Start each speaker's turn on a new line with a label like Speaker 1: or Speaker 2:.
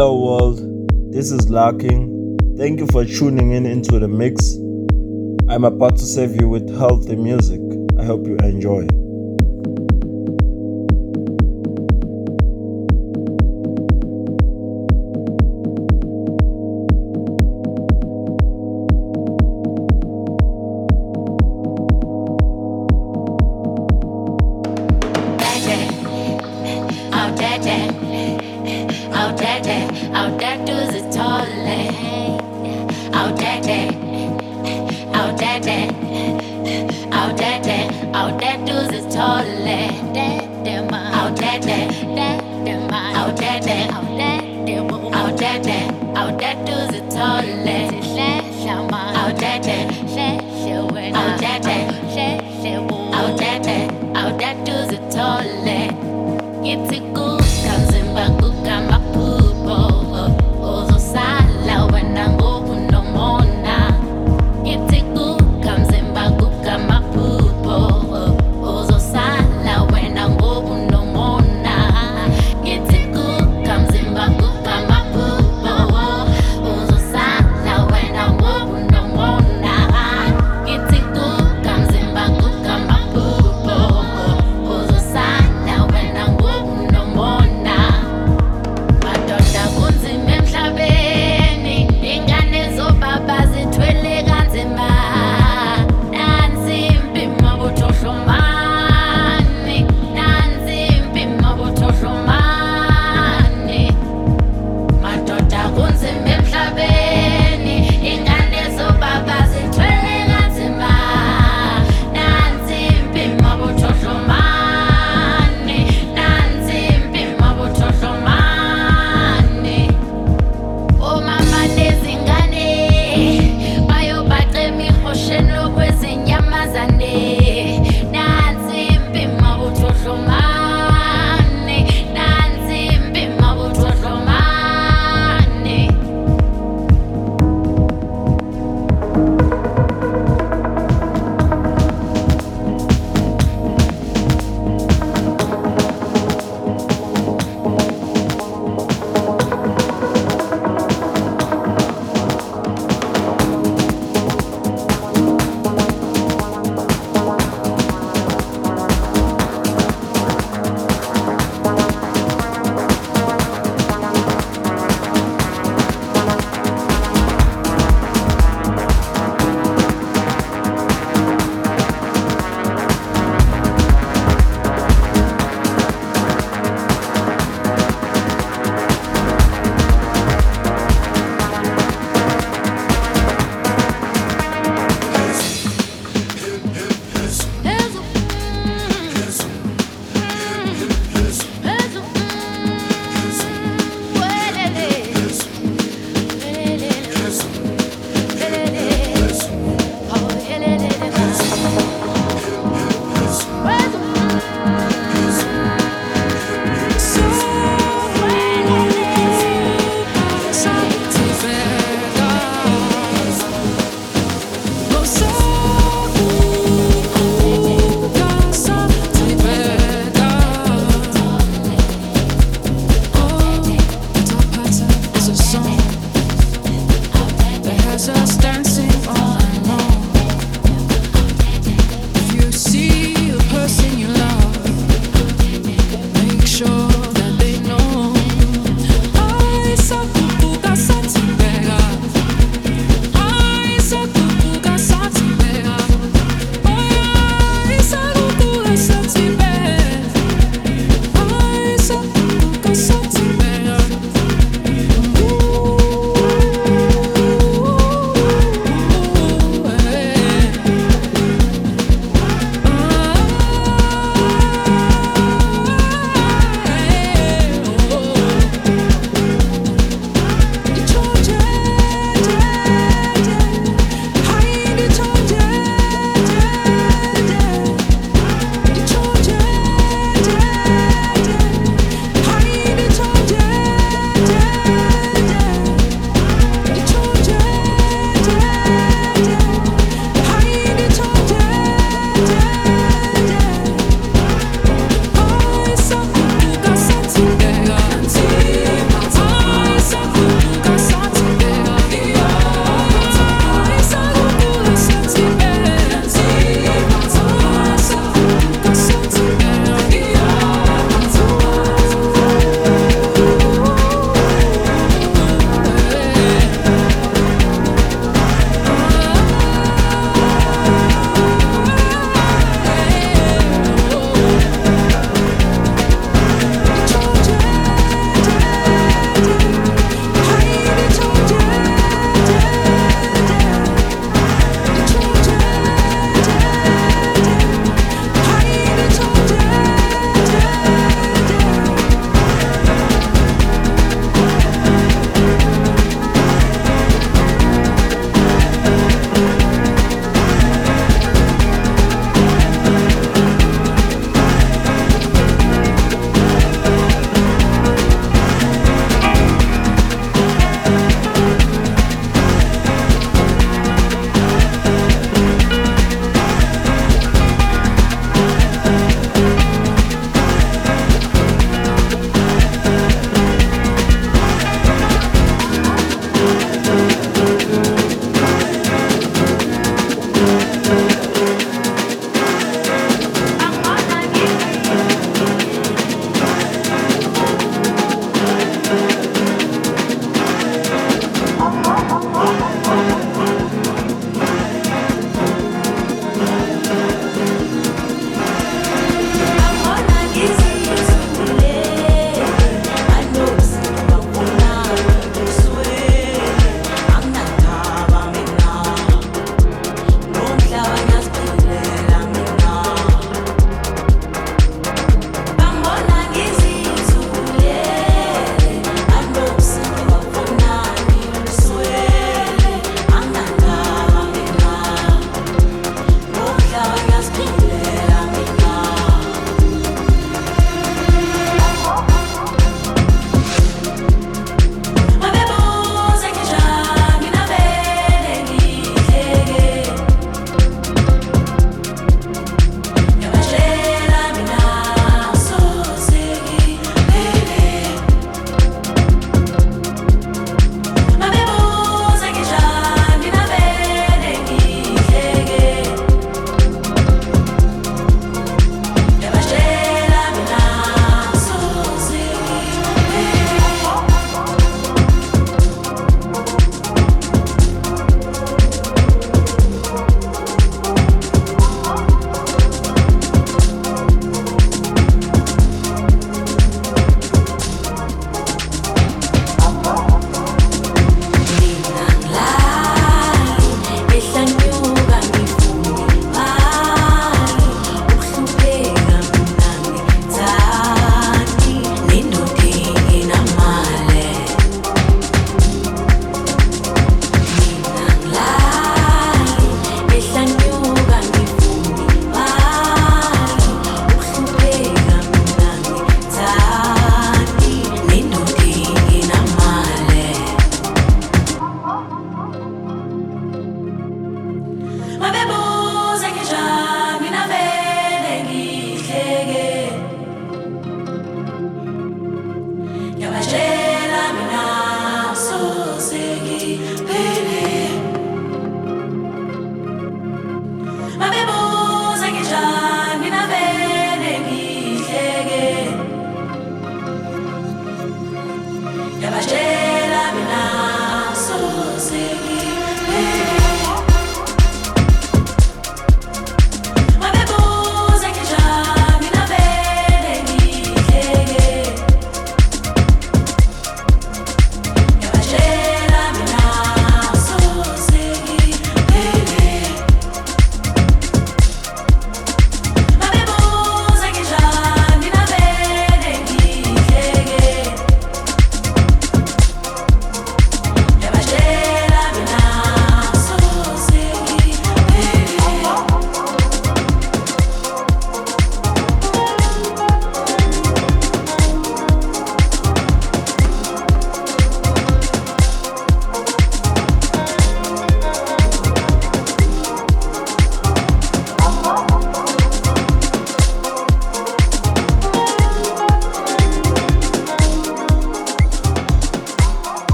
Speaker 1: Hello, world. This is Larking. Thank you for tuning in into the mix. I'm about to serve you with healthy music. I hope you enjoy.
Speaker 2: that that, all that that, all that that, all that dudes is tall that that that my, all. That that, that that my, all that that, all that that, all that that, all that dudes is tall that, all. That that, all that that, all that that.